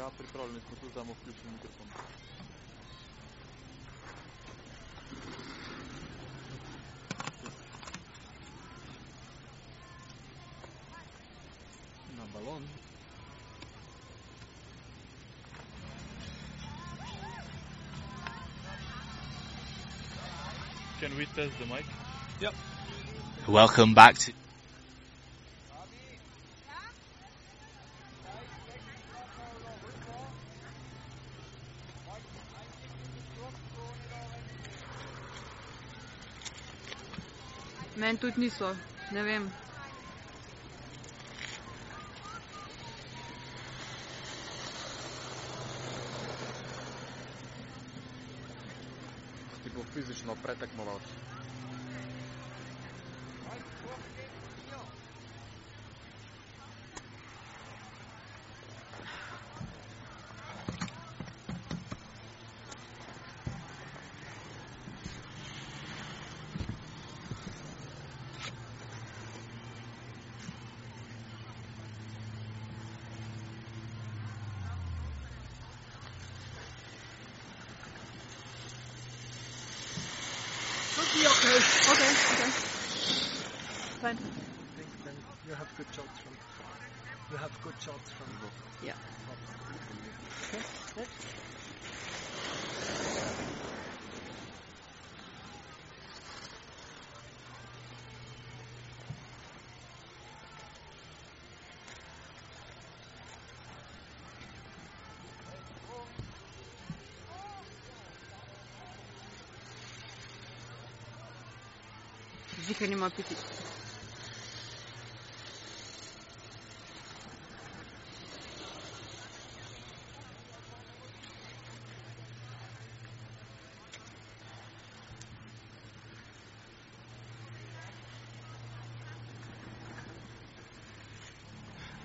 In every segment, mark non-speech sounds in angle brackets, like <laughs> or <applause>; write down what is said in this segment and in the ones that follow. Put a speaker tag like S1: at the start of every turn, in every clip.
S1: Ja, pripravljeni smo tudi, da bomo vključili mikrofon. Na. Can we test the mic? Yep.
S2: Welcome back to.
S3: Tudi niso, ne vem.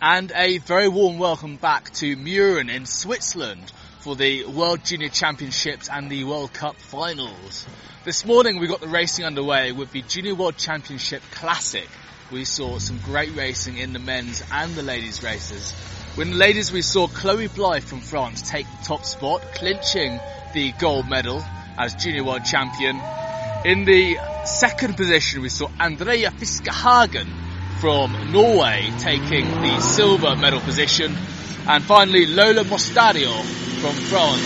S2: And a very warm welcome back to Mürren in Switzerland for the World Junior Championships and the World Cup finals. This morning we got the racing underway with the Junior World Championship Classic. We saw some great racing in the men's and the ladies' races. In the ladies we saw Chloe Blythe from France take the top spot, clinching the gold medal as Junior World Champion. In the second position we saw Andrea Fiskehagen from Norway taking the silver medal position. And finally, Lola Mostario from France.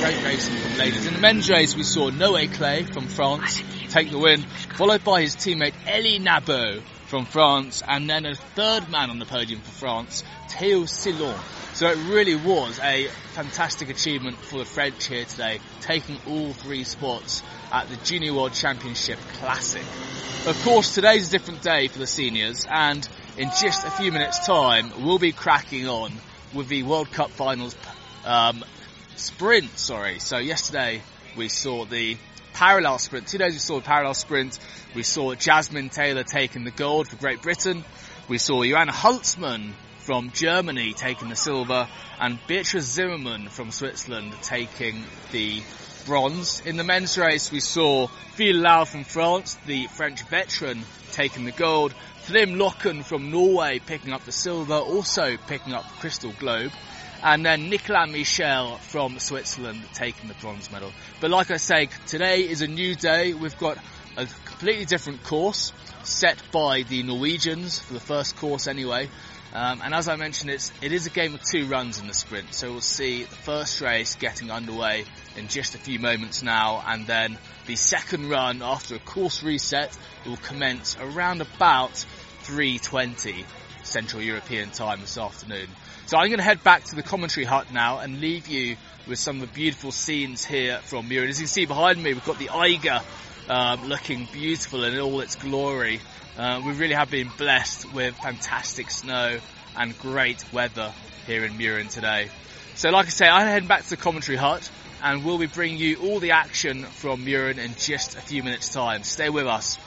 S2: Great racing from ladies. In the men's race, we saw Noé Clay from France take the win, followed by his teammate Elie Nabo from France, and then a third man on the podium for France, Theo Silon. So it really was a fantastic achievement for the French here today, taking all three spots at the Junior World Championship Classic. Of course, today's a different day for the seniors, and in just a few minutes' time, we'll be cracking on with the World Cup Finals um, sprint. Sorry. So yesterday we saw the parallel sprint. Two days we saw the parallel sprint. We saw Jasmine Taylor taking the gold for Great Britain. We saw Joanna Holzmann from Germany taking the silver, and Beatrice Zimmermann from Switzerland taking the bronze. In the men's race, we saw Phil Lau from France, the French veteran, taking the gold. Trym Løken from Norway picking up the silver, also picking up the crystal globe. And then Nicolas Michel from Switzerland taking the bronze medal. But like I say, today is a new day. We've got a completely different course set by the Norwegians for the first course anyway. Um, and as I mentioned, it's, it is a game of two runs in the sprint. So we'll see the first race getting underway in just a few moments now. And then the second run after a course reset will commence around about 3.20 Central European time this afternoon. So I'm going to head back to the commentary hut now and leave you with some of the beautiful scenes here from Mürren. As you can see behind me, we've got the Eiger um, looking beautiful in all its glory. Uh, we really have been blessed with fantastic snow and great weather here in Mürren today. So like I say, I'm heading back to the commentary hut and we'll be bringing you all the action from Mürren in just a few minutes time. Stay with us.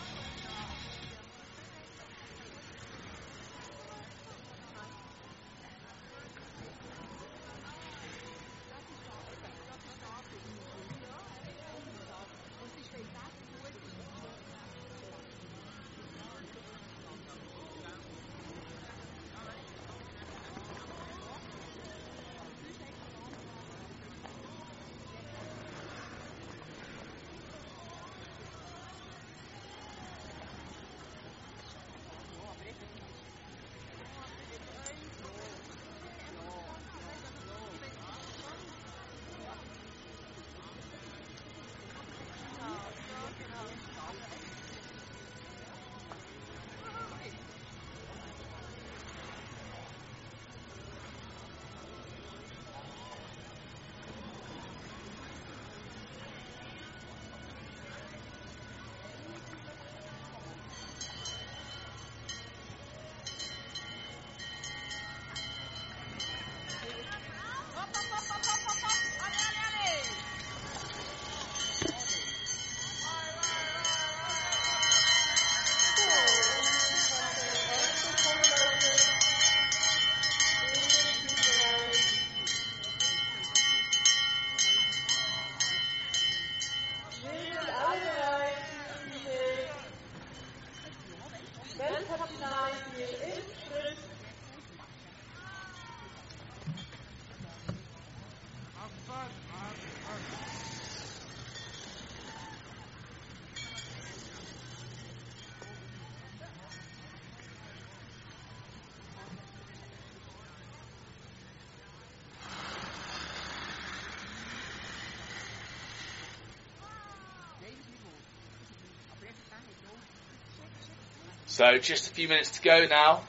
S2: So just a few minutes to go now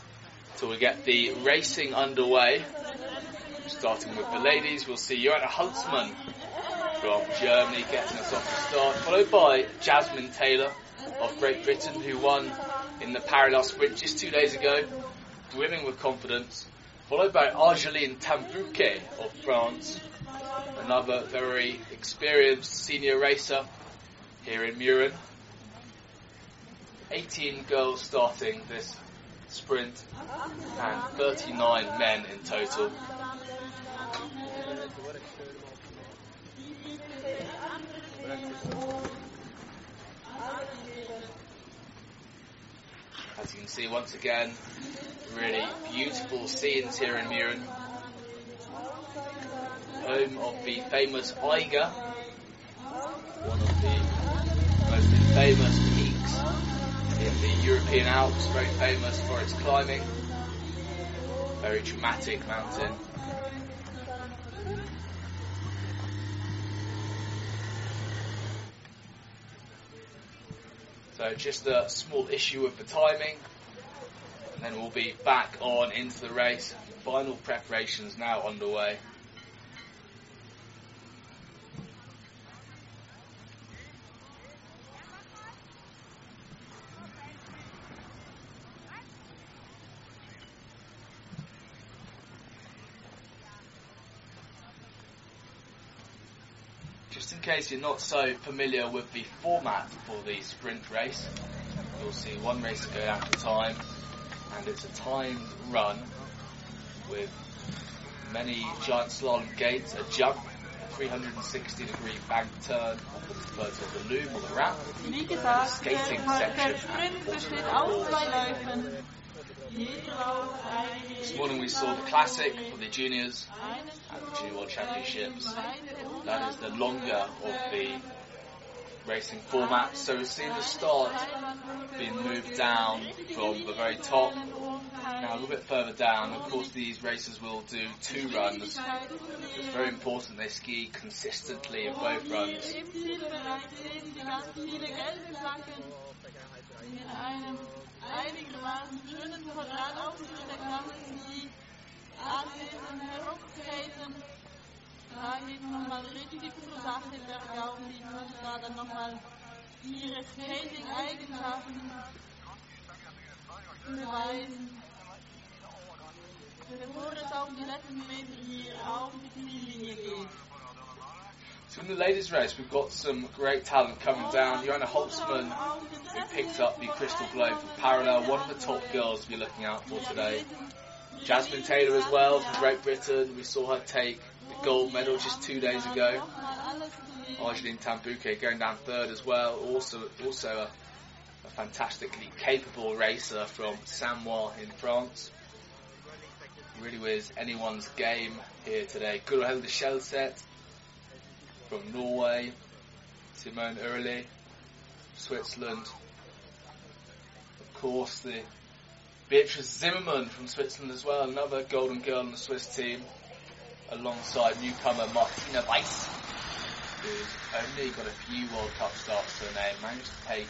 S2: till we get the racing underway. Starting with the ladies, we'll see Joanna Holzmann from Germany getting us off the start, followed by Jasmine Taylor of Great Britain, who won in the parallel sprint just two days ago, brimming with confidence, followed by Argeline Tan-Bouquet of France, another very experienced senior racer here in Mürren. 18 girls starting this sprint and 39 men in total. As you can see once again, really beautiful scenes here in Mürren. Home of the famous Eiger, one of the most famous in the European Alps, very famous for its climbing. Very dramatic mountain. So just a small issue with the timing, and then we'll be back on into the race. Final preparations now underway. Just in case you're not so familiar with the format for the sprint race, you'll see one race go at a time, and it's a timed run with many giant slalom gates, a jump, a 360 degree bank turn, referred to as the loom or the ramp,
S4: Wie gesagt,
S2: skating
S4: der,
S2: section
S4: der Sprint besteht aus zwei. Läufen. Jeder Lauf einige
S2: This morning we saw the classic for the juniors at the Junior World Championships. That is the longer of the racing format. So we've seen the start being moved down from the very top. Now a little bit further down, of course these racers will do two runs. It's very important they ski consistently in both runs.
S4: Da geht nochmal ihre Skating-Eigenschaften beweisen. Bevor es auf die letzten Meter hier auf die geht.
S2: So in the ladies race we've got some great talent coming down. Joanna Holzmann who picked up the Crystal Globe for parallel, one of the top girls to be looking out for today. Jasmine Taylor as well from Great Britain. We saw her take gold medal just two days ago. Argeline Tan-Bouquet going down third as well. Also, also a, a fantastically capable racer from Samoëns in France. Really was anyone's game here today. Gurhilde Schelseth from Norway. Simone Early, Switzerland. Of course, the Beatrice Zimmermann from Switzerland as well, another golden girl on the Swiss team, alongside newcomer Martina Weiss, who's only got a few World Cup starts to her name, managed to take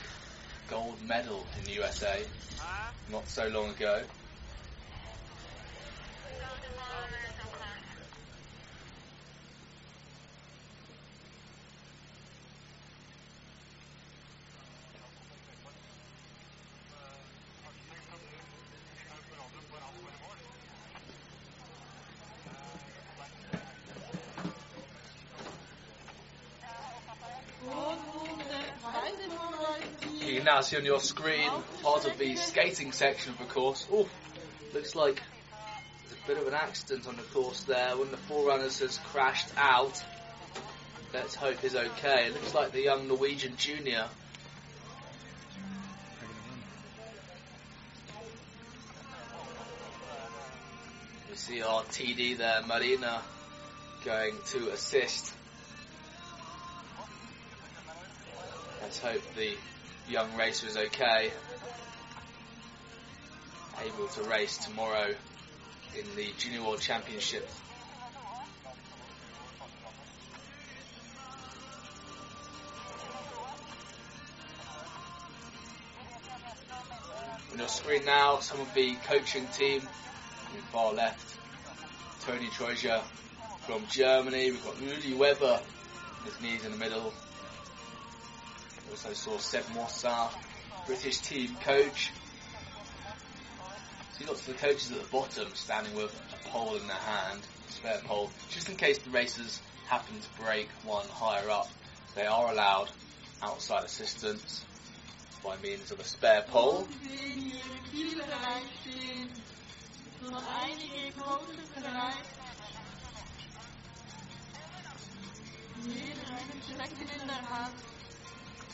S2: gold medal in the USA not so long ago. Now see on your screen part of the skating section of the course. Oh, looks like there's a bit of an accident on the course there. One of the forerunners has crashed out. Let's hope he's okay. It looks like the young Norwegian junior. We see our TD there, Marina, going to assist. Let's hope the young racer is okay. Able to race tomorrow in the Junior World Championship. On your screen now, some of the coaching team. In far left, Tony Troja from Germany. We've got Rudy Weber, his knees in the middle. Also saw Seb Mossar, British team coach. See lots of the coaches at the bottom standing with a pole in their hand, a spare pole, just in case the racers happen to break one higher up. They are allowed outside assistance by means of a spare pole.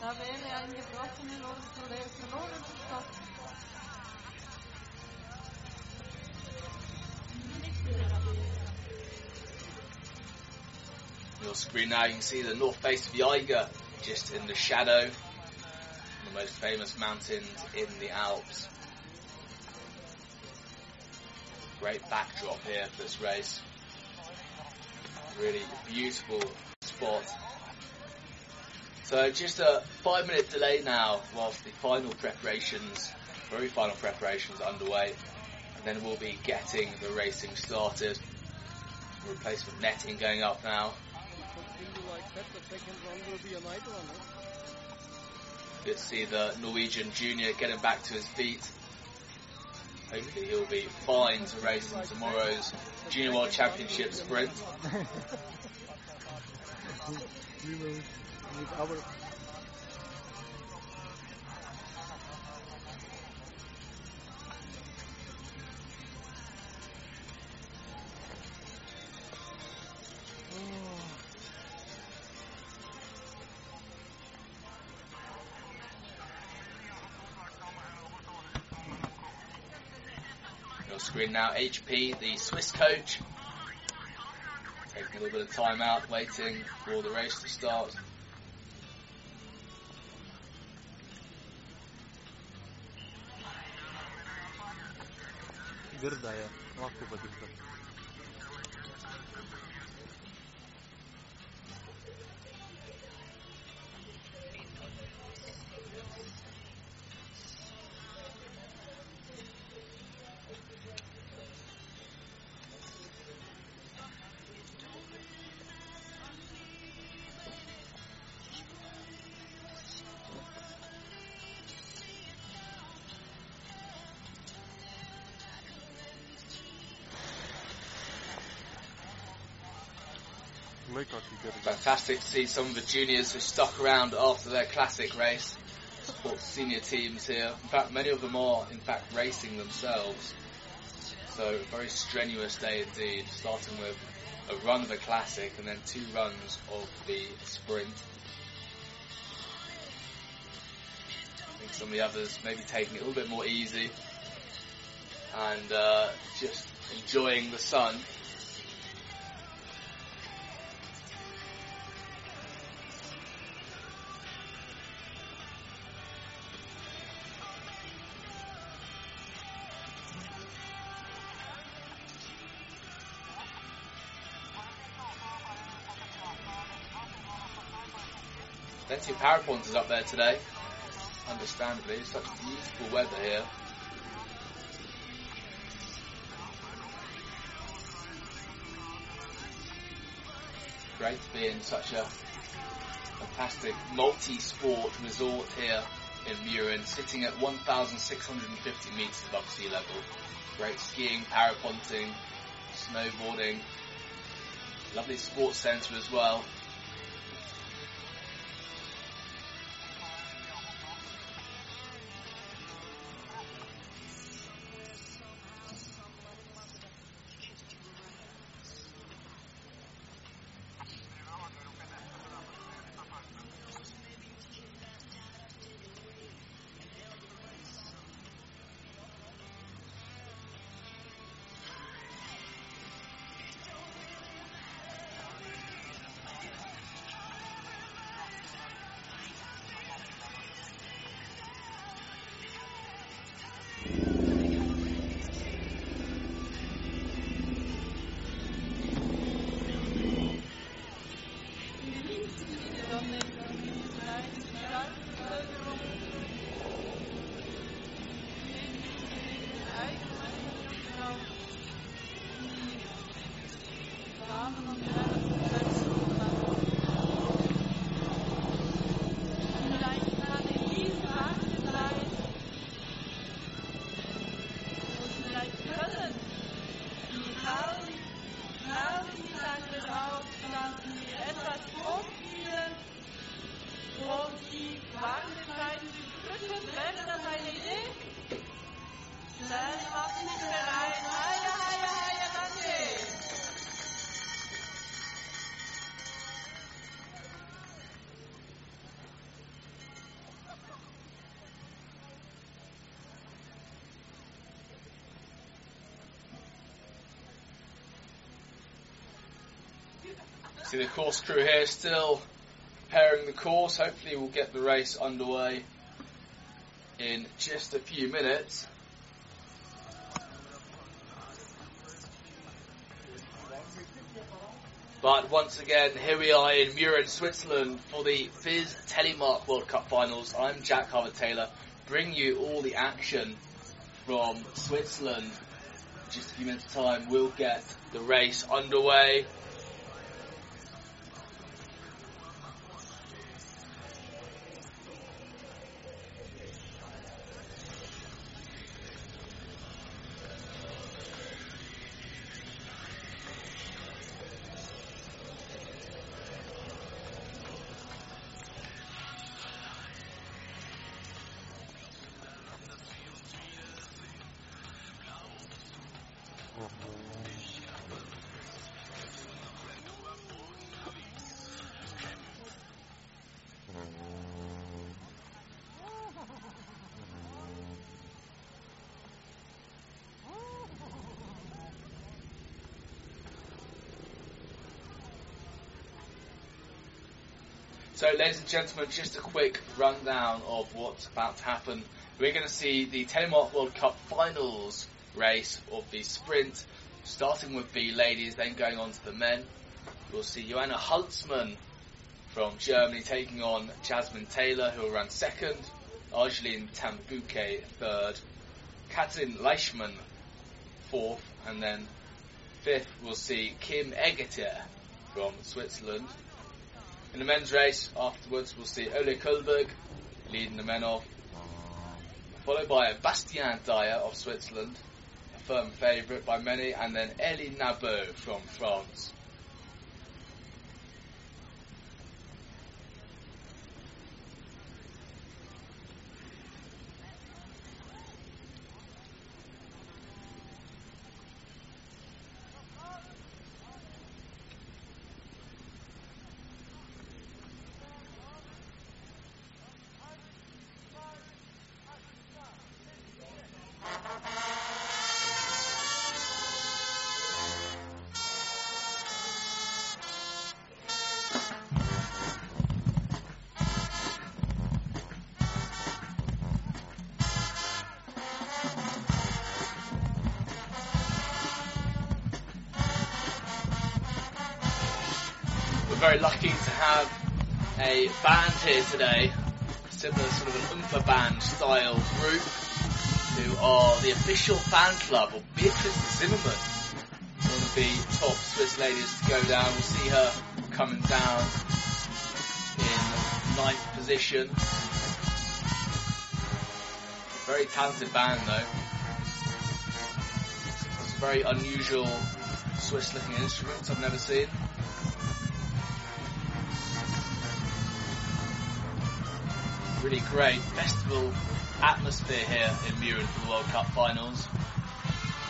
S4: Da wäre er ein gebrochener oder der verlorene Stock.
S2: Your screen now you can see the north face of the Eiger just in the shadow. The most famous mountains in the Alps. Great backdrop here for this race. Really beautiful spot. So just a five minute delay now whilst the final preparations, very final preparations underway. And then we'll be getting the racing started. Replacement netting going up now. Let's see the Norwegian junior getting back to his feet. Hopefully he'll be fine to race in tomorrow's Junior World Championship sprint. <laughs>
S5: with our
S2: screen now, HP, the Swiss coach. Taking a little bit of time out, waiting for the race to start.
S1: bir daya vaqt tepa
S2: Fantastic to see some of the juniors who stuck around after their classic race. Support senior teams here. In fact, many of them are, in fact, racing themselves. So, a very strenuous day indeed, starting with a run of the classic and then two runs of the sprint. I think some of the others maybe taking it a little bit more easy and uh, just enjoying the sun. Plenty is up there today. Understandably, such beautiful weather here. Great to be in such a fantastic multi-sport resort here in Mürren, sitting at 1,650 metres above sea level. Great skiing, paraponting, snowboarding, lovely sports centre as well. See the course crew here still preparing the course. Hopefully, we'll get the race underway in just a few minutes. But once again, here we are in Mürren, Switzerland for the FIS Telemark World Cup Finals. I'm Jack Harvard Taylor, bringing you all the action from Switzerland. Just a few minutes' time, we'll get the race underway. So, ladies and gentlemen, just a quick rundown of what's about to happen. We're going to see the Telemark World Cup finals race of the sprint, starting with the ladies, then going on to the men. We'll see Joanna Holzmann from Germany taking on Jasmine Taylor, who will run second, Argeline Tan-Bouquet third, Katrin Leichmann fourth, and then fifth we'll see Kim Egeter from Switzerland. In the men's race, afterwards, we'll see Ole Kohlberg leading the men off, followed by Bastien Dayer of Switzerland, a firm favourite by many, and then Elie Nabot from France. Very lucky to have a band here today, similar sort of an Umpa band style group, who are the official fan club of Beatrice Zimmermann, one of the top Swiss ladies to go down. We'll see her coming down in ninth position. Very talented band though. It's a very unusual Swiss looking instruments I've never seen. Really great festival atmosphere here in Mürren for the World Cup finals.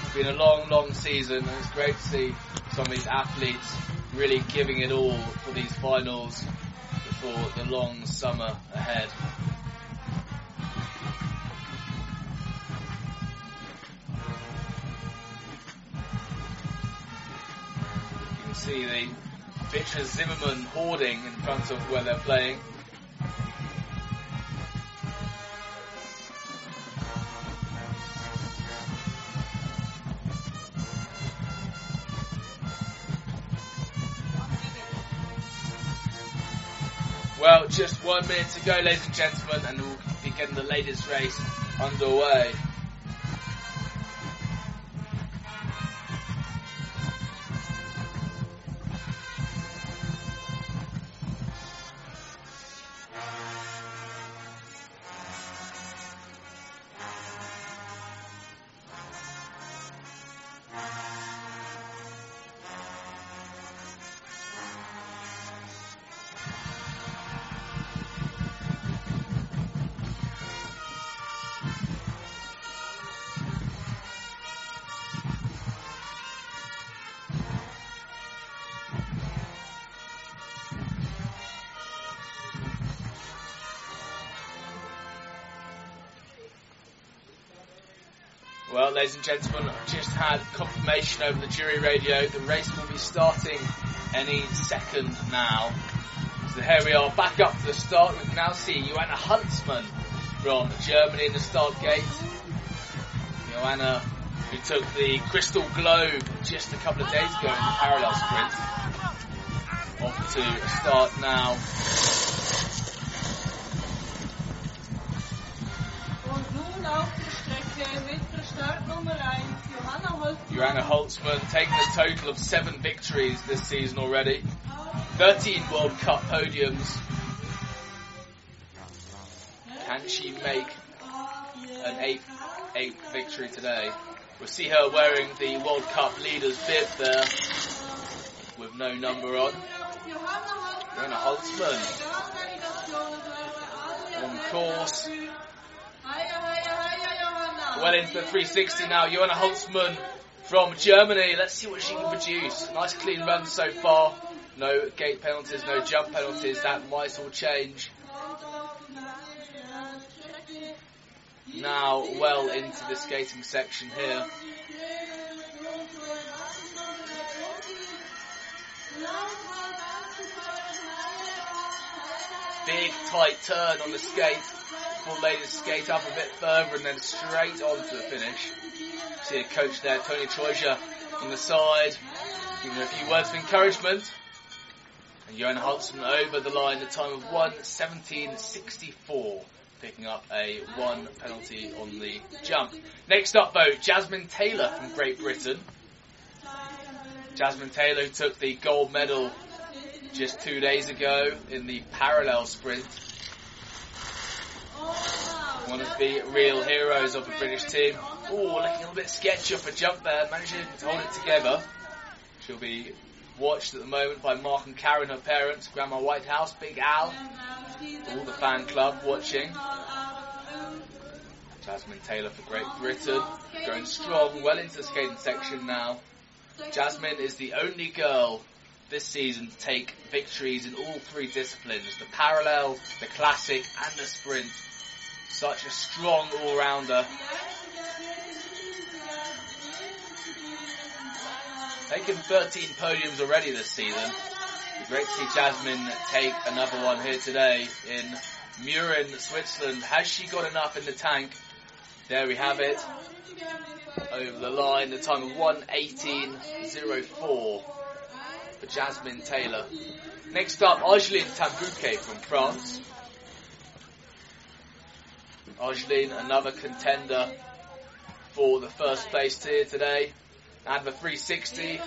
S2: It's been a long, long season and it's great to see some of these athletes really giving it all for these finals before the long summer ahead. You can see the Beatrice Zimmermann hoarding in front of where they're playing. Just one minute to go, ladies and gentlemen, and we'll be getting the latest race underway. Well, ladies and gentlemen, I've just had confirmation over the jury radio. The race will be starting any second now. So here we are, back up to the start. We can now see Joanna Holzmann from Germany in the start gate. Joanna, who took the Crystal Globe just a couple of days ago in the parallel sprint. Off to start now. Joanna Holzmann taking a total of seven victories this season already. 13 World Cup podiums. Can she make an eighth, eighth victory today? We'll see her wearing the World Cup leader's bib there with no number on. Joanna Holzmann on course. Well into the 360 now. Joanna Holzmann from Germany. Let's see what she can produce. Nice clean run so far. No gate penalties, no jump penalties. That might all change. Now well into the skating section here. Big tight turn on the skate. Full ladies skate up a bit further and then straight on to the finish. See a coach there, Tony Troja, on the side, giving her a few words of encouragement. And Johan Holzmann over the line, the time of 1.17.64, picking up a one penalty on the jump. Next up though, Jasmine Taylor from Great Britain. Jasmine Taylor took the gold medal just two days ago in the parallel sprint. One of the real heroes of the British team. Oh, looking a little bit sketchy off a jump there, managing to hold it together. She'll be watched at the moment by Mark and Karen, her parents, Grandma Whitehouse, Big Al, all the fan club watching. Jasmine Taylor for Great Britain, going strong, well into the skating section now. Jasmine is the only girl this season to take victories in all three disciplines the parallel, the classic, and the sprint. Such a strong all rounder. Taken 13 podiums already this season. Great to see Jasmine take another one here today in Mürren, Switzerland. Has she got enough in the tank? There we have it. Over the line, the time of 118.04 for Jasmine Taylor. Next up, Angeline Tan-Bouquet from France. Angeline, another contender for the first place tier today. And the 360.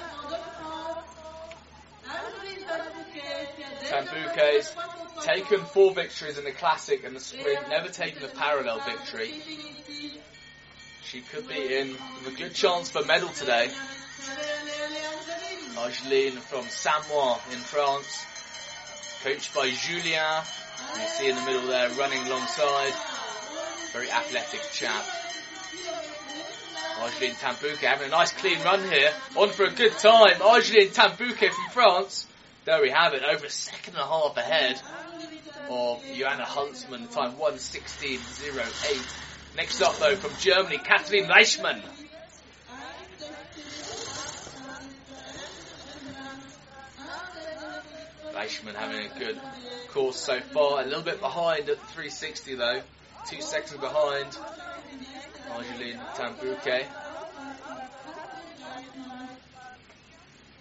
S2: Tan-Bouquet's taken four victories in the classic and the sprint, never taken a parallel victory. She could be in with a good chance for medal today. Angeline from Samoëns in France, coached by Julien, you see in the middle there running alongside. Very athletic chap. Angeline Tan-Bouquet having a nice clean run here, on for a good time. Angeline Tan-Bouquet from France. There we have it, over a second and a half ahead of Joanna Holzmann, time 116.08. Next up though from Germany, Kathleen Leichmann. Leichmann having a good course so far, a little bit behind at 360 though, two seconds behind Angeline Tan-Bouquet.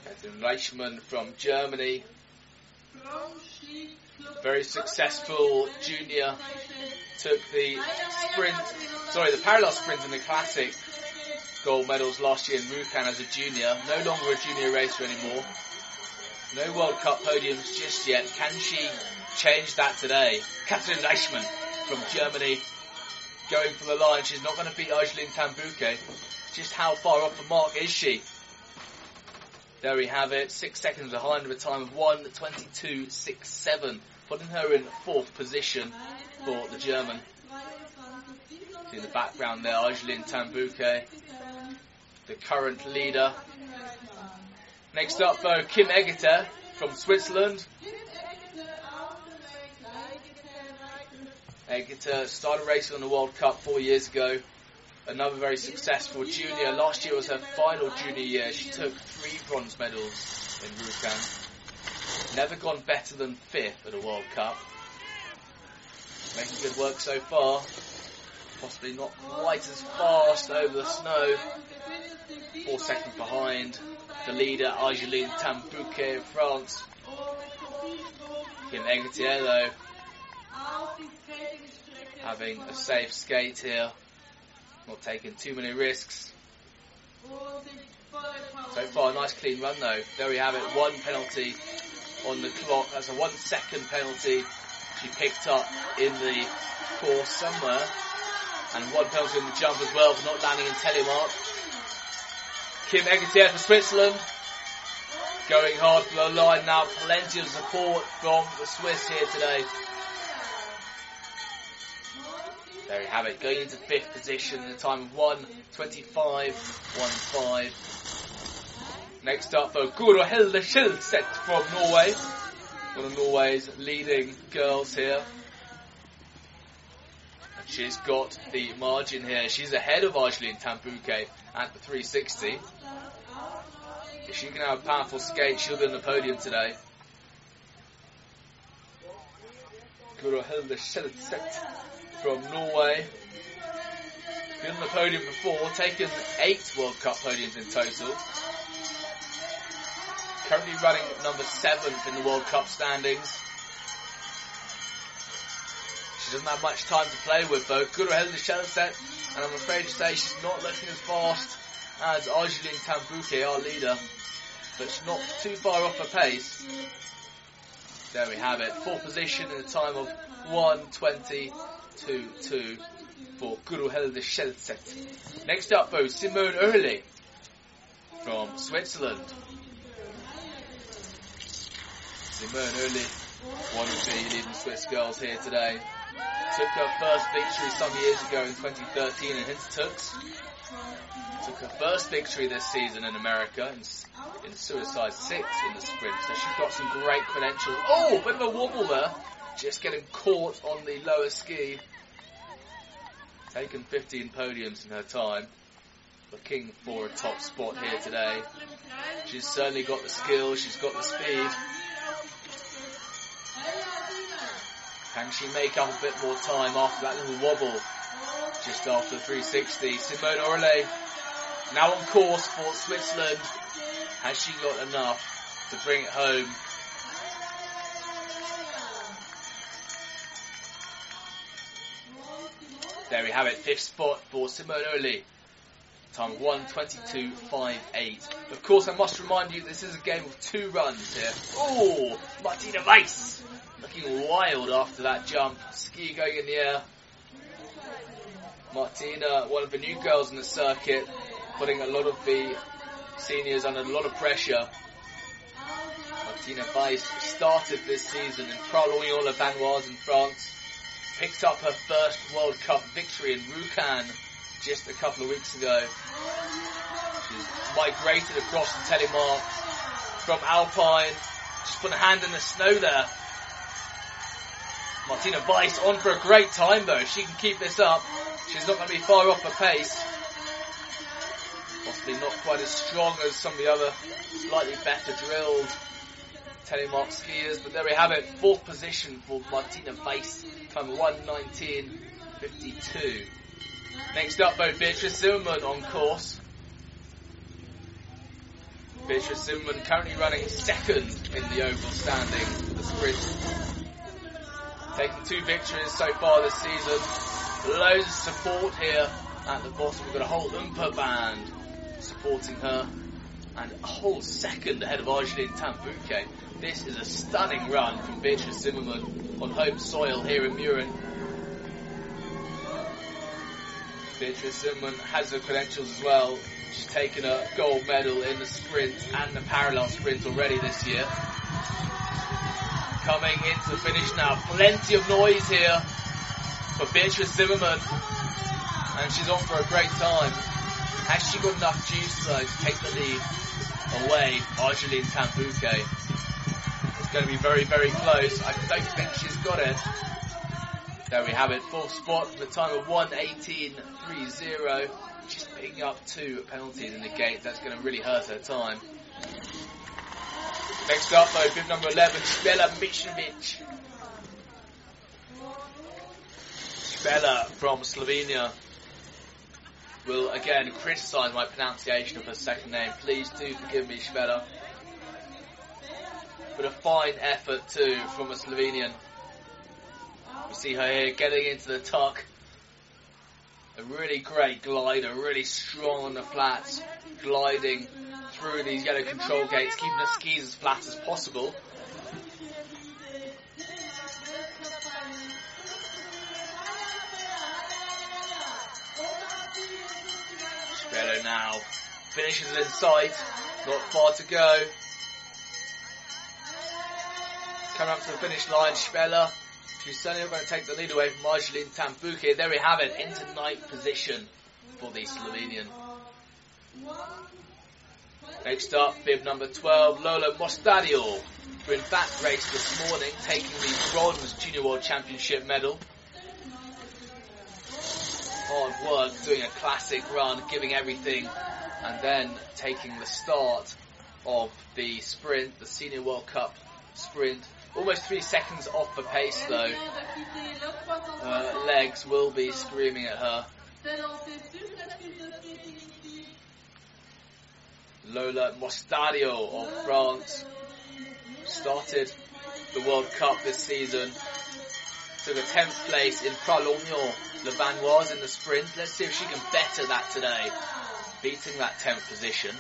S2: Kathleen Reichmann from Germany, very successful junior, took the sprint, sorry, the parallel sprint in the classic gold medals last year in Rjukan as a junior, no longer a junior racer anymore. No World Cup podiums just yet. Can she change that today? Kathleen Leichmann from Germany going for the line. She's not going to beat Angeline Tan-Bouquet. Just how far off the mark is she? There we have it. Six seconds behind with a time of 1.22.67. Putting her in fourth position for the German. See in the background there, Angeline Tan-Bouquet, the current leader. Next up though, Kim Egeter from Switzerland. Uh, Egeter started racing on the World Cup four years ago. Another very successful junior. Last year was her final junior year. She took three bronze medals in Rjukan. Never gone better than fifth at a World Cup. Making good work so far. Possibly not quite as fast over the snow. Four seconds behind the leader, Argeline Tan-Bouquet of France. Kim Egetier though, having a safe skate here. Not taking too many risks. So far, a nice clean run though. There we have it, one penalty on the clock. That's a one second penalty she picked up in the course somewhere. And one penalty on the jump as well for not landing in telemark. Kim Egetier for Switzerland. Going hard for the line now. Plenty of support from the Swiss here today. There you have it. Going into fifth position in a time of 1.25.15. Next up though, Guro Hilde Skilset from Norway. One of Norway's leading girls here. And she's got the margin here. She's ahead of Argeline Tan-Bouquet at the 360. If she can have a powerful skate, she'll be on the podium today. Guro Hilde Skilset from Norway. Been on the podium before, taken eight World Cup podiums in total. Currently running number seventh in the World Cup standings. She doesn't have much time to play with though. the Hilde set, and I'm afraid to say she's not looking as fast as Argeline Tan-Bouquet, our leader. But she's not too far off her pace. There we have it. Fourth position in a time of 1.20.22 for Guro Hilde Skilset. Next up though, Simone Oehrli from Switzerland. Simone Oehrli, one of the leading Swiss girls here today. Took her first victory some years ago in 2013 in Hintertux. Took her first victory this season in America in, in Suicide 6 in the sprint. So she's got some great credentials. Oh, bit of a wobble there. Just getting caught on the lower ski. Taken 15 podiums in her time. Looking for a top spot here today. She's certainly got the skill, she's got the speed. Can she make up a bit more time after that little wobble? Just after 360. Simone Oehrli now on course for Switzerland. Has she got enough to bring it home? There we have it, fifth spot for Simone Oehrli. Time 122.58. Of course, I must remind you this is a game of two runs here. Oh, Martina Weiss looking wild after that jump. Ski going in the air. Martina, one of the new girls in the circuit, putting a lot of the seniors under a lot of pressure. Martina Weiss started this season in Pralognan-les-Vanoise in France. Picked up her first World Cup victory in Rjukan just a couple of weeks ago. She's migrated across the telemark from Alpine. Just put a hand in the snow there. Martina Weiss on for a great time though. If she can keep this up, she's not going to be far off her pace. Possibly not quite as strong as some of the other slightly better drilled telemark skiers, but there we have it. Fourth position for Martina Weiss, time 119.52. Next up though, Beatrice Zimmermann on course. Beatrice Zimmermann currently running second in the overall standing for the sprint. Taking two victories so far this season. Loads of support here at the bottom. We've got a whole Oompa band supporting her. And a whole second ahead of Argeline Tan-Bouquet. This is a stunning run from Beatrice Zimmermann on home soil here in Mürren. Beatrice Zimmermann has her credentials as well. She's taken a gold medal in the sprint and the parallel sprint already this year. Coming into the finish now. Plenty of noise here for Beatrice Zimmermann. And she's on for a great time. Has she got enough juice though to take the lead away Argeline Tan-Bouquet? It's going to be very, very close. I don't think she's got it. There we have it, fourth spot for the time of 118.30. She's picking up two penalties in the gate. That's going to really hurt her time. Next up, though, bib number 11, Spela Michnovic. Spela from Slovenia will again criticise my pronunciation of her second name. Please do forgive me, Spela. But a fine effort too from a Slovenian. You see her here getting into the tuck. A really great glider, really strong on the flats, gliding through these yellow control gates, keeping the skis as flat as possible. Spela now finishes in sight, not far to go. Coming up to the finish line, Spela. She's certainly not going to take the lead away from Marceline Tan-Bouquet. There we have it, into ninth position for the Slovenian. Next up, bib number 12, Lola Mostadio, who in that race this morning, taking the bronze Junior World Championship medal. Hard work, doing a classic run, giving everything, and then taking the start of the sprint, the Senior World Cup sprint. Almost three seconds off the pace though. Her uh, legs will be screaming at her. Lola Mostadio of France started the World Cup this season. Took a 10th place in Pralognan Le Vanoise in the sprint. Let's see if she can better that today, beating that 10th position.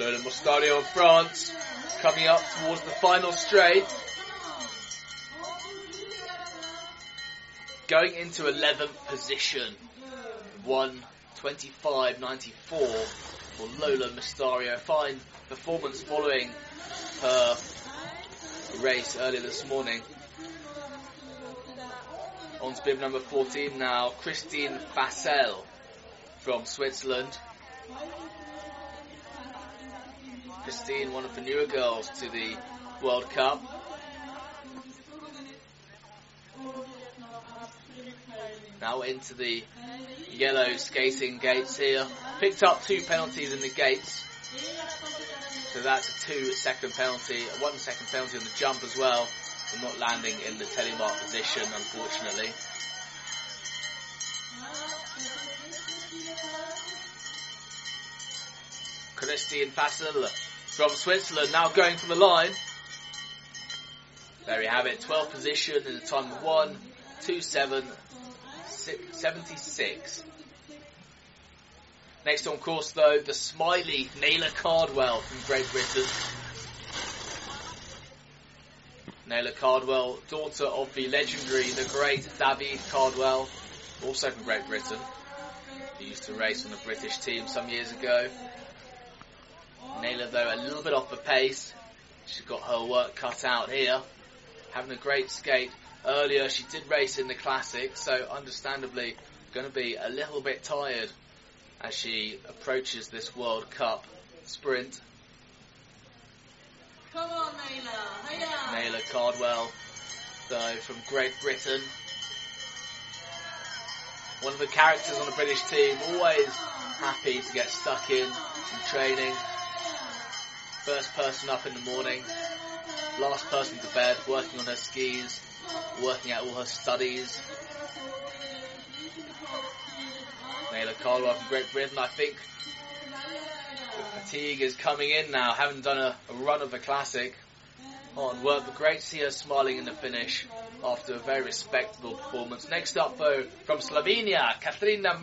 S2: Lola Mostadio of France coming up towards the final straight. Going into 11th position. 125.94 for Lola Mostadio. Fine performance following her race earlier this morning. On to bib number 14 now, Christine Fassel from Switzerland. Christine, one of the newer girls to the World Cup. Now into the yellow skating gates here. Picked up two penalties in the gates. So that's a two second penalty, a one second penalty on the jump as well, for not landing in the telemark position, unfortunately. Christine Fassel from Switzerland now going for the line. There we have it, 12th position in the time of 1, 2, 7, 76. Next on course though, the smiley Naylor Cardwell from Great Britain. Naylor Cardwell, daughter of the legendary, the great David Cardwell, also from Great Britain. He used to race on the British team some years ago. Naylor though a little bit off the pace. She's got her work cut out here. Having a great skate. Earlier she did race in the classic, so understandably going to be a little bit tired as she approaches this World Cup sprint.
S4: Come on, Naylor.
S2: Naylor Cardwell, though, from Great Britain. One of the characters on the British team, always happy to get stuck in in training. First person up in the morning, last person to bed, working on her skis, working out all her studies. Naylor Cardwell from Great Britain, I think fatigue is coming in now, having done a, a run of the classic. Oh, on work, but great to see her smiling in the finish after a very respectable performance. Next up, though, from Slovenia, Katrina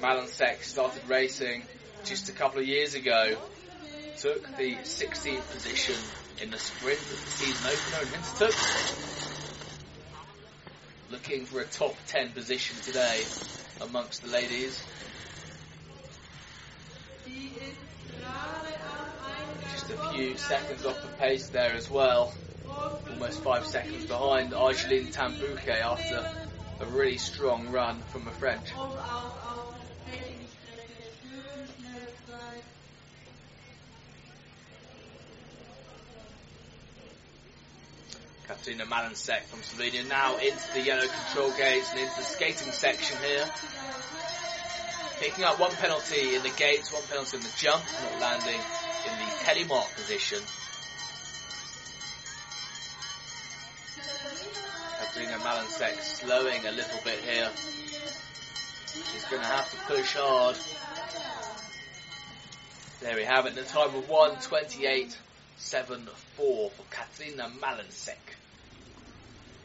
S2: Malensek. Malensek started racing just a couple of years ago, took the 16th position in the sprint of the season opener in Hintertux. Looking for a top 10 position today amongst the ladies. Just a few seconds off the pace there as well. Almost five seconds behind Argeline Tan-Bouquet after a really strong run from the French. Katarina Malansek from Slovenia now into the yellow control gates and into the skating section here. Picking up one penalty in the gates, one penalty in the jump, not landing in the telemark position. Katarina Malansek slowing a little bit here. She's going to have to push hard. There we have it, the time of 128.74 for Katrina Malansek.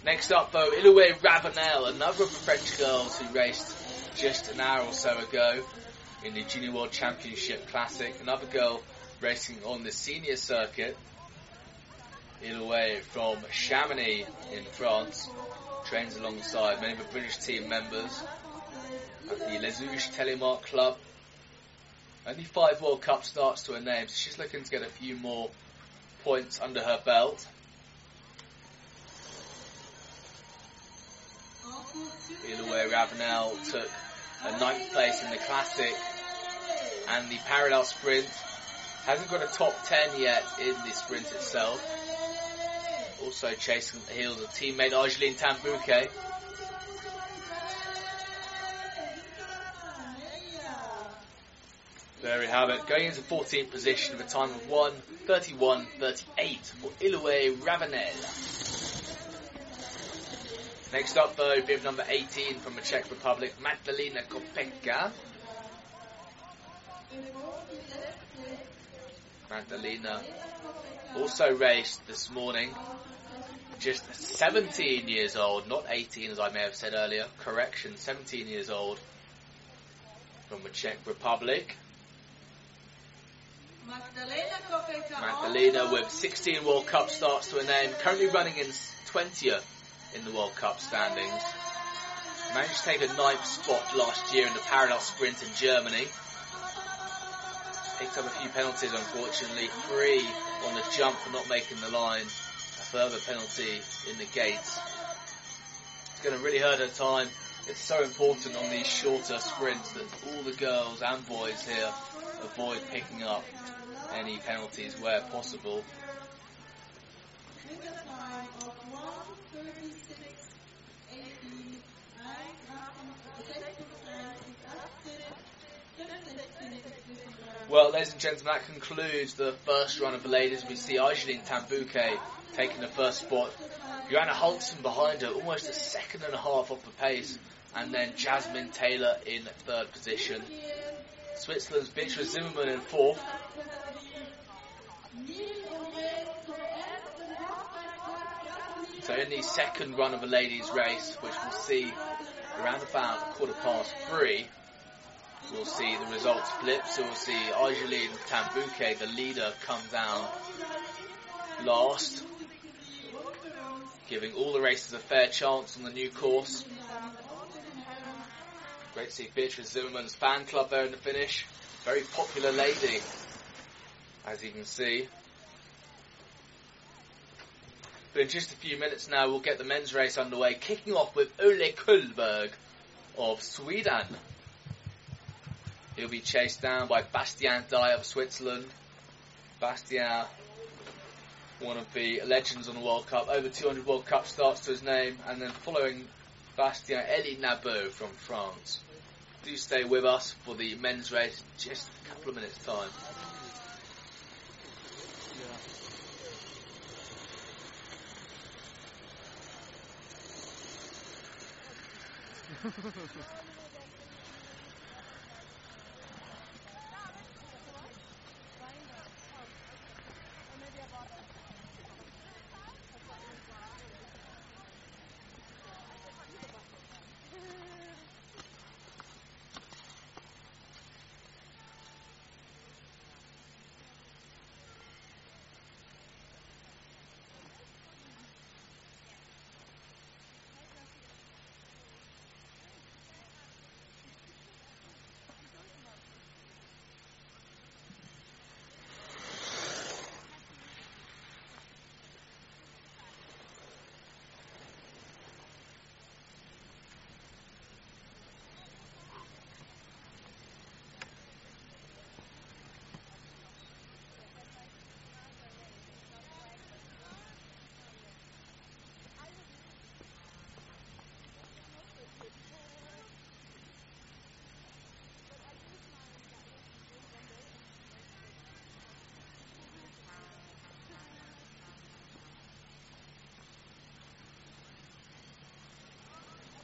S2: Next up though, Iloué Ravenel, another of the French girls who raced just an hour or so ago in the Junior World Championship Classic. Another girl racing on the senior circuit. Iloué from Chamonix in France. Trains alongside many of the British team members at the Les Houches Telemark Club. Only five World Cup starts to her name, so she's looking to get a few more points under her belt. Iloué Ravenel took a ninth place in the Classic and the parallel sprint. Hasn't got a top 10 yet in the sprint itself. Also chasing the heels of teammate Argeline Tan-Bouquet. There we have it. Going into 14th position with a time of 1.31.38 for Iloué Ravenel. Next up though, bib number 18 from the Czech Republic, Magdalena Kopecka. Magdalena also raced this morning. Just 17 years old, not 18 as I may have said earlier. Correction, 17 years old from the Czech Republic.
S4: Magdalena
S2: Magdalena with 16 World Cup starts to her name, currently running in 20th in the World Cup standings. Managed to take a ninth spot last year in the parallel sprint in Germany. Picked up a few penalties unfortunately, three on the jump for not making the line, a further penalty in the gates. It's going to really hurt her time. It's so important on these shorter sprints that all the girls and boys here avoid picking up any penalties where possible. Well, ladies and gentlemen, that concludes the first run of the ladies. We see Argeline Tan-Bouquet taking the first spot. Johanna Holzmann behind her, almost a second and a half off the pace. And then Jasmine Taylor in third position. Switzerland's Beatrice Zimmermann in fourth. So in the second run of the ladies' race, which we'll see around about quarter past three, we'll see the results flip. So we'll see Argeline Tan-Bouquet, the leader, come down last, giving all the races a fair chance on the new course. Great to see Beatrice Zimmermann's fan club there in the finish. Very popular lady, as you can see. But in just a few minutes now, we'll get the men's race underway, kicking off with Ole Kullberg of Sweden. He'll be chased down by Bastien Dayer of Switzerland. Bastien, one of the legends on the World Cup, over 200 World Cup starts to his name, and then following Bastien, Elie Nabot from France. Do stay with us for the men's race, in just a couple of minutes time. ハハハハ。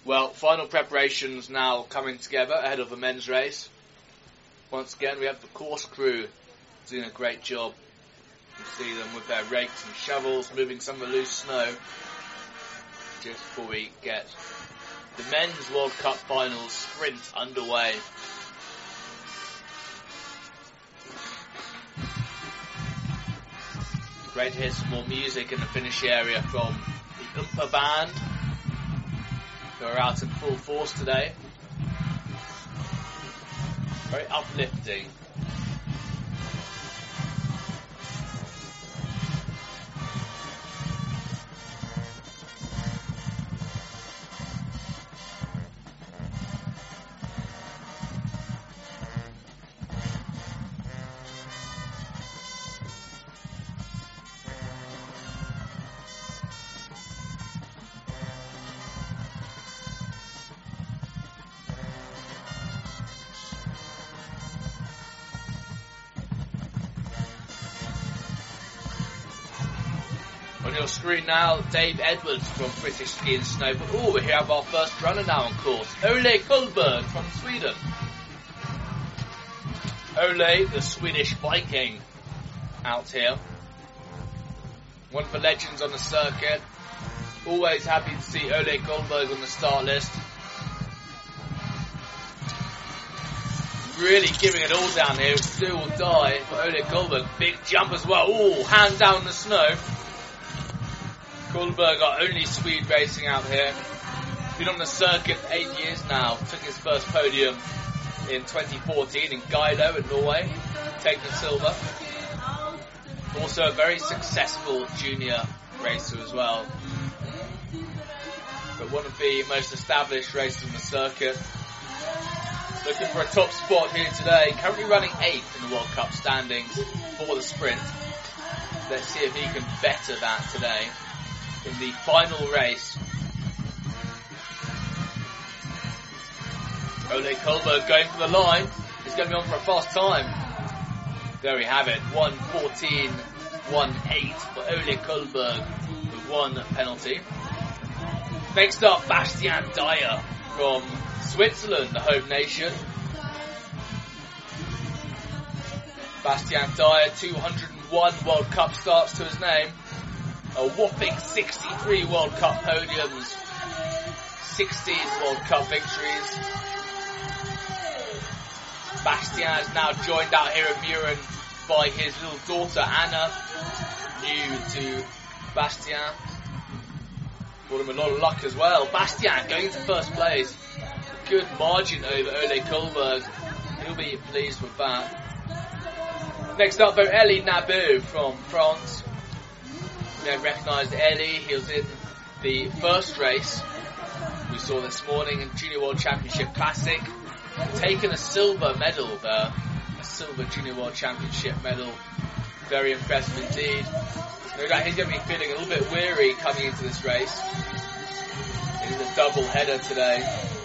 S2: Well, final preparations now coming together ahead of the men's race. Once again, we have the course crew doing a great job. You see them with their rakes and shovels moving some of the loose snow just before we get the men's World Cup finals sprint underway. Great to hear some more music in the finish area from the Oompa Band who are out in full force today. Very uplifting. On your screen now, Dave Edwards from British Ski and Snow. But oh, we have our first runner now on course, Ole Kullberg from Sweden. Ole, the Swedish Viking, out here. One of the legends on the circuit. Always happy to see Ole Kullberg on the start list. Really giving it all down here. Do or die for Ole Kullberg. Big jump as well. Oh, hand down the snow. Kullberg, our only Swede racing out here. Been on the circuit eight years now. Took his first podium in 2014 in Geilo in Norway, taking silver. Also a very successful junior racer as well. But one of the most established racers on the circuit. Looking for a top spot here today. Currently running eighth in the World Cup standings for the sprint. Let's see if he can better that today in the final race. Ole Kullberg going for the line. He's going to be on for a fast time. There we have it. 114, 1-8 for Ole Kullberg with one penalty. Next up, Bastien Dayer from Switzerland, the home nation. Bastien Dayer, 201 World Cup starts to his name a whopping 63 World Cup podiums, 16 World Cup victories. Bastien is now joined out here at Mürren by his little daughter Anna, new to Bastien. Brought him a lot of luck as well. Bastien going into first place. Good margin over Ole Kullberg. He'll be pleased with that. Next up, though, Ellie Nabeau from France you recognised Ellie. He was in the first race we saw this morning in Junior World Championship Classic, taking a silver medal there, a silver Junior World Championship medal. Very impressive indeed. No doubt he's going to be feeling a little bit weary coming into this race. It is a double header today.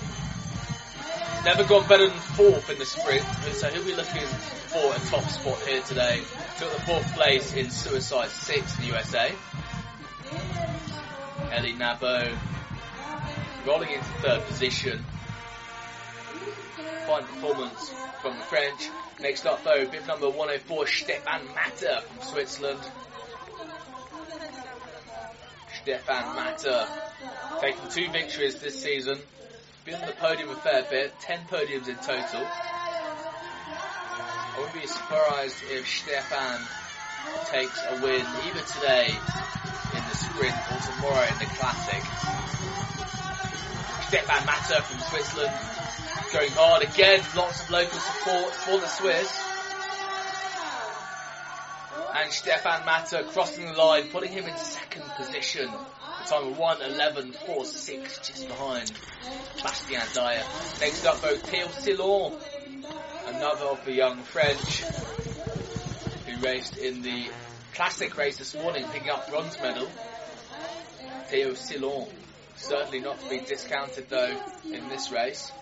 S2: Never gone better than fourth in the sprint, so he'll be looking for a top spot here today. Took the fourth place in Suicide 6 in the USA. Elie Nabeau rolling into third position. Fine performance from the French. Next up though, bib number 104, Stefan Matter from Switzerland. Stefan Matter taking two victories this season. Been on the podium a fair bit, 10 podiums in total. I wouldn't be surprised if Stefan takes a win either today in the sprint or tomorrow in the classic. Stefan Matter from Switzerland going hard again, lots of local support for the Swiss. And Stefan Matter crossing the line, putting him in second position. Time of 1.11.46 just behind Bastien Dayer. Next up though, Theo Silon, another of the young French who raced in the classic race this morning, picking up bronze medal. Theo Silon, certainly not to be discounted though in this race.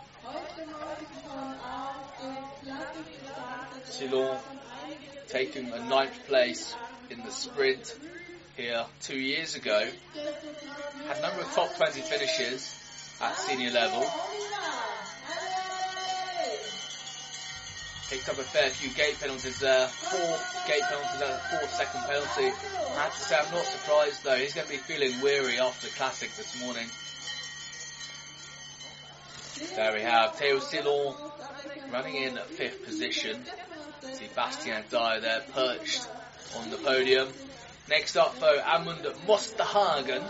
S2: Silon taking a ninth place in the sprint here two years ago. Had a number of top 20 finishes at senior level. Picked up a fair few gate penalties there. Four gate penalties and a four second penalty. I have to say I'm not surprised though. He's going to be feeling weary after classic this morning. There we have Theo Silon running in at fifth position. See Bastien Dayer there perched on the podium. Next up though, Amund Mosterhagen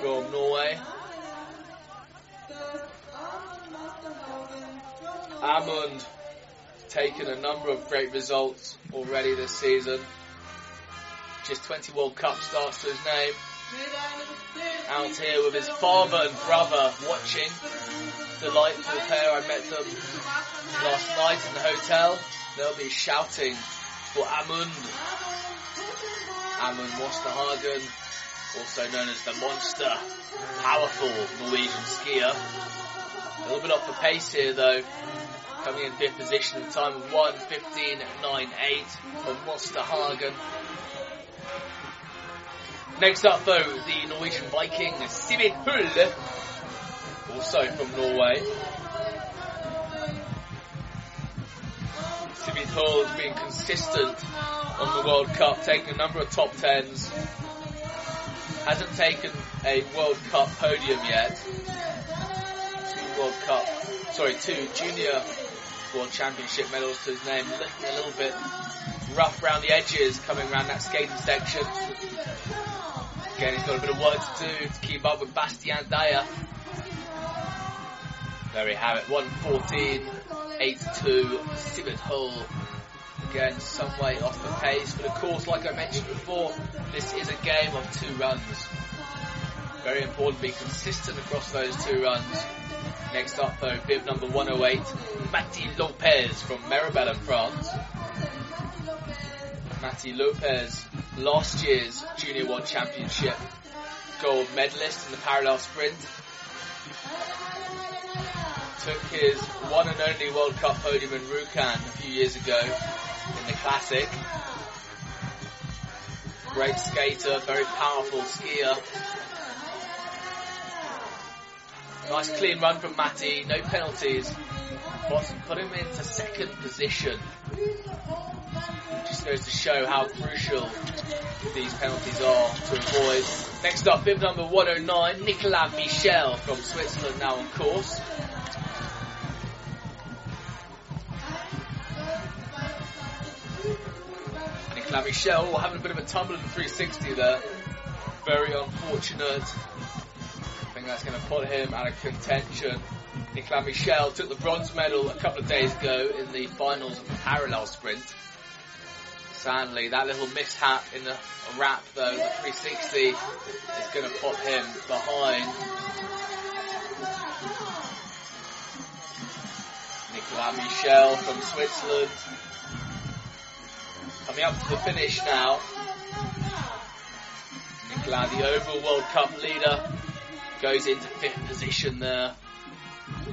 S2: from Norway. Amund taken a number of great results already this season. Just 20 World Cup starts to his name. Out here with his father and brother watching. Delightful pair. I met them last night in the hotel. They'll be shouting for Amund. Amund Mosterhagen, also known as the Monster. Powerful Norwegian skier. A little bit off the pace here though coming in fifth position at a time of 1.15.98 for Mosterhagen. Next up though, the Norwegian Viking Sivid Hull, also from Norway. Sivid be told, being consistent on the World Cup, taking a number of top tens. Hasn't taken a World Cup podium yet. Two World Cup, sorry, two junior World Championship medals to his name. A little bit rough around the edges coming around that skating section. Again, he's got a bit of work to do to keep up with Bastien Dayer. There we have it, 114, 82, Sivid Hull. Again, some way off the pace, but of course, like I mentioned before, this is a game of two runs. Very important to be consistent across those two runs. Next up though, bib number 108, Mati Lopez from Maribel in France. Mati Lopez, last year's Junior World Championship gold medalist in the parallel sprint. Took his one and only World Cup podium in Rjukan a few years ago in the Classic. Great skater, very powerful skier. Nice clean run from Matty, no penalties. Boston put him into second position. Just goes to show how crucial these penalties are to avoid. Next up, bib number 109, Nicolas Michel from Switzerland now on course. Nicolas Michel having a bit of a tumble in the 360 there. Very unfortunate I think that's going to put him out of contention. Nicolas Michel took the bronze medal a couple of days ago in the finals of the parallel sprint. Sadly, that little mishap in the wrap though, the 360, is going to put him behind. Nicolas Michel from Switzerland. Coming up to the finish now. Nicolas, the overall World Cup leader, goes into fifth position there.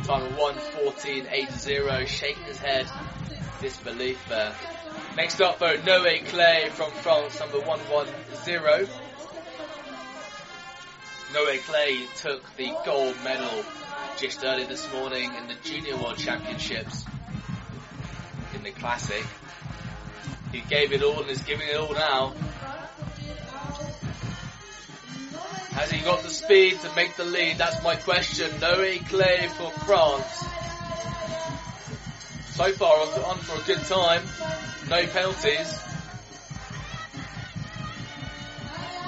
S2: Time of 1.14.80, shaking his head, disbelief there. Next up though, Noe Clay from France, number 110. Noe Clay took the gold medal just early this morning in the Junior World Championships in the Classic. He gave it all and is giving it all now. Has he got the speed to make the lead? That's my question. Noe Clay for France. So far on, for a good time. No penalties.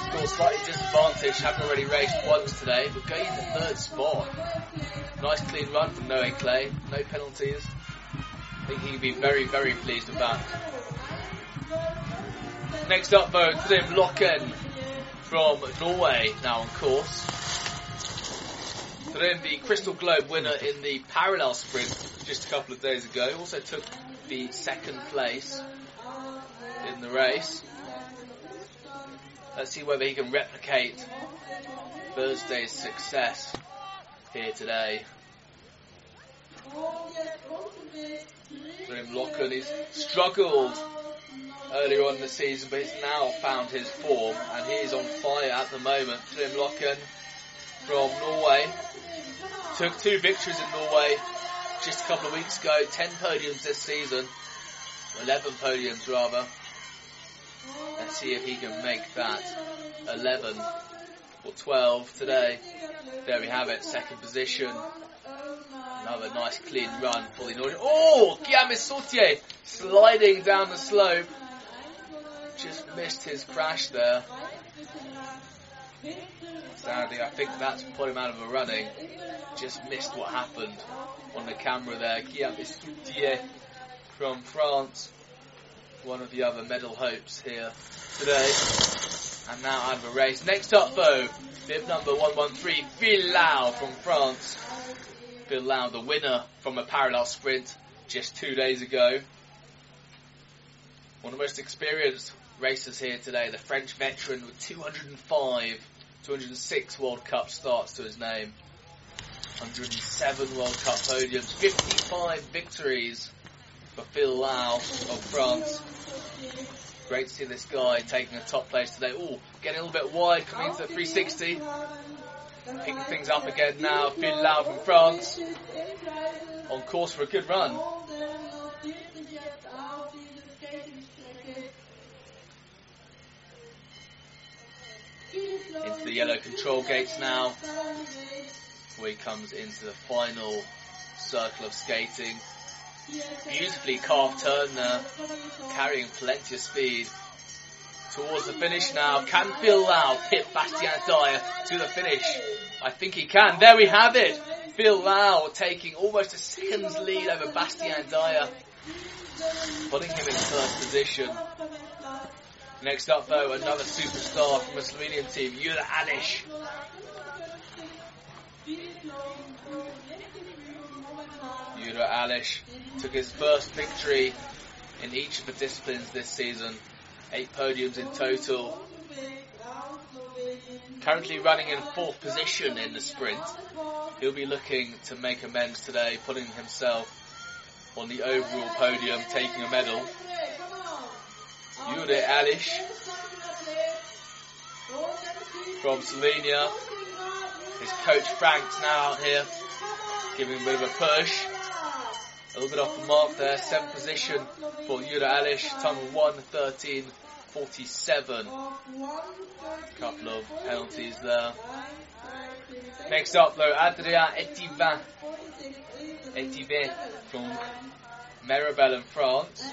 S2: Score slightly disadvantaged, haven't already raced once today, but going into third spot. Nice clean run from Noe Clay. No penalties. I think he'd be very, very pleased with that. Next up though, Trym Løken from Norway now on course. Trym, the Crystal Globe winner in the parallel sprint just a couple of days ago, also took the second place in the race. Let's see whether he can replicate Thursday's success here today. Trym Løken, he's struggled earlier on in the season, but he's now found his form and he is on fire at the moment. Trym Løken from Norway. Took two victories in Norway just a couple of weeks ago. Ten podiums this season. Eleven podiums rather. Let's see if he can make that 11 or 12 today. There we have it, second position. Another nice clean run for the. Oh, Guillaume Sautier sliding down the slope. Just missed his crash there. Sadly, I think that's put him out of a running. Just missed what happened on the camera there. Guillaume Sautier from France. One of the other medal hopes here today. And now I have a race. Next up though, bib number 113, Phil Lau from France. Phil Lau, the winner from a parallel sprint just two days ago. One of the most experienced racers here today, the French veteran with 205, 206 World Cup starts to his name. 107 World Cup podiums, 55 victories for Phil Lau of France. Great to see this guy taking a top place today. Oh, getting a little bit wide coming into the 360. Picking things up again now. Phil Lau from France. On course for a good run. Into the yellow control gates now. Where he comes into the final circle of skating. Beautifully carved turn there, carrying plenty of speed. Towards the finish now. Can Phil Lau pit Bastien Dayer to the finish? I think he can. There we have it. Phil Lau taking almost a second's lead over Bastien Dayer, putting him in first position. Next up though, another superstar from the Slovenian team, Jura Alish. Jura Alish took his first victory in each of the disciplines this season. Eight podiums in total. Currently running in fourth position in the sprint. He'll be looking to make amends today, putting himself on the overall podium, taking a medal. Jure Alish from Slovenia. His coach Frank's now out here, giving him a bit of a push. A little bit off the mark there. Seventh position for Jura Alish. Time of 1.13.47. Couple of penalties there. Next up though, Adrien Etivin. Etivin from Maribel in France.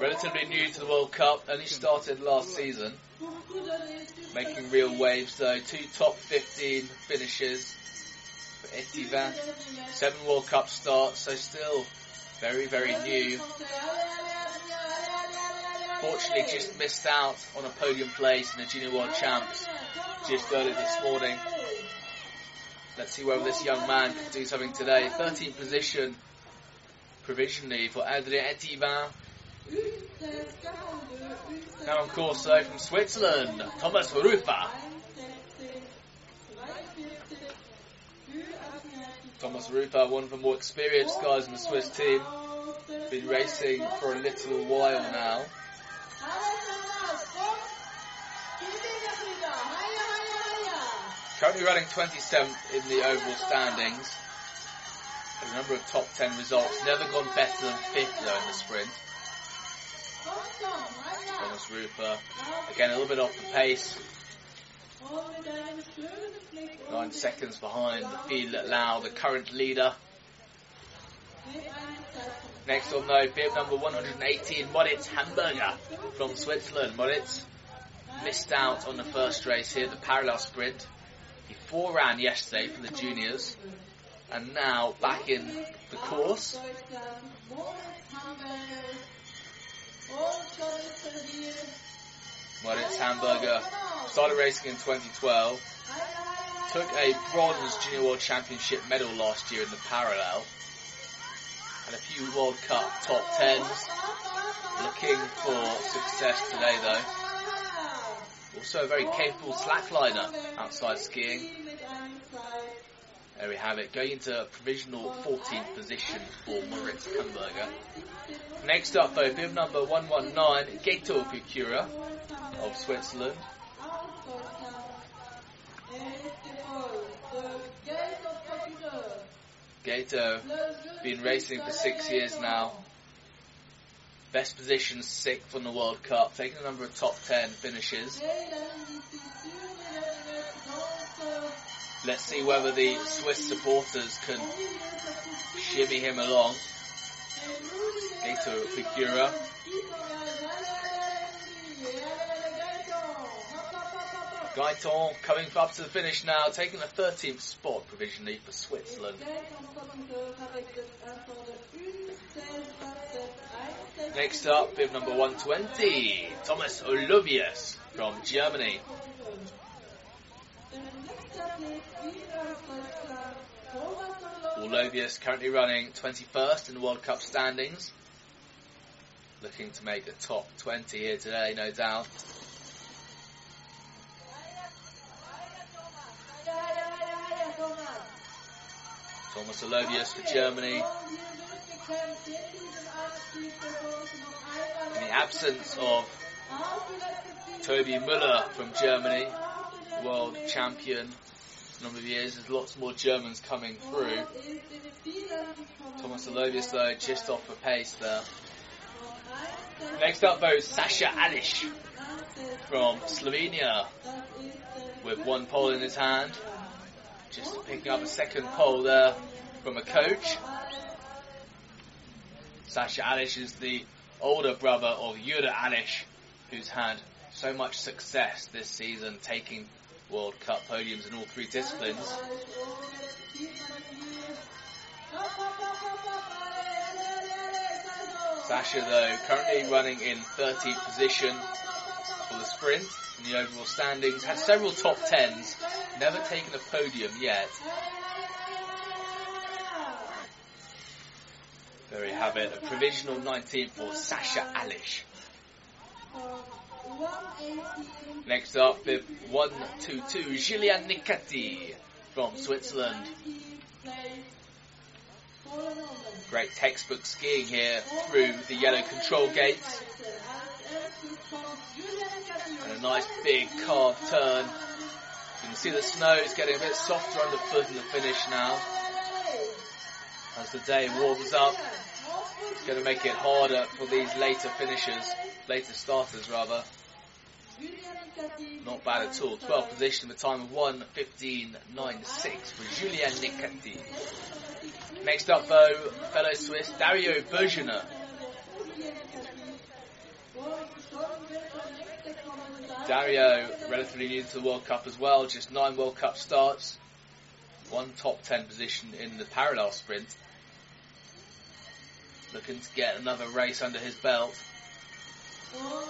S2: Relatively new to the World Cup, only started last season. Making real waves though. Two top 15 finishes for Etivin. Seven World Cup starts, so still very, very new. Fortunately, just missed out on a podium place in the Junior World Champs just earlier this morning. Let's see whether this young man can do something today. 13th position provisionally for Adrien Etivin. Now of course though from Switzerland, Thomas Rufer. Thomas Rufer, one of the more experienced guys in the Swiss team. Been racing for a little while now. Currently running 27th in the overall standings. A number of top 10 results. Never gone better than 5th though in the sprint. Thomas Rufer. Again, a little bit off the pace. Nine seconds behind the Phil Lau, the current leader. Next on though, bib number 118, Moritz Hamburger from Switzerland. Moritz missed out on the first race here, the parallel sprint. He foreran yesterday for the juniors and now back in the course. Moritz Hamburger started racing in 2012. Took a bronze Junior World Championship medal last year in the parallel. Had a few World Cup top tens. Looking for success today though. Also a very capable slackliner outside skiing. There we have it, going into provisional 14th position for Moritz Kamberger. Next up though, bib number 119, Gator Kukura of Switzerland. Gato, been racing for six years now. Best position, sixth on the World Cup, taking a number of top ten finishes. Let's see whether the Swiss supporters can shimmy him along. Gato Figura. Gaiton coming up to the finish now, taking the 13th spot provisionally for Switzerland. Next up, bib number 120, Thomas Olovius from Germany. Olovius currently running 21st in the World Cup standings. Looking to make the top 20 here today, no doubt. Thomas Olovius for Germany. In the absence of Toby Müller from Germany, world champion number of years, there's lots more Germans coming through. Thomas Olovius though, just off the pace there. Next up though, Sasha Alish from Slovenia with one pole in his hand. Just picking up a second pole there from a coach. Sasha Alish is the older brother of Yura Alish, who's had so much success this season, taking World Cup podiums in all three disciplines. Sasha, though, currently running in 13th position for the sprint in the overall standings. Had several top tens, never taken a podium yet. There we have it, a provisional 19th for Sasha Alish. Next up, bib 122, Julian Nicati from Switzerland. Great textbook skiing here through the yellow control gates. And a nice big carved turn. You can see the snow is getting a bit softer underfoot in the finish now. As the day warms up, it's going to make it harder for these later finishers, later starters rather. Not bad at all. 12th position with a time of 1.15.96 for Julien Nicati. Next up though, fellow Swiss Dario Bergener. Dario, relatively new to the World Cup as well, just nine World Cup starts, one top 10 position in the parallel sprint. Looking to get another race under his belt.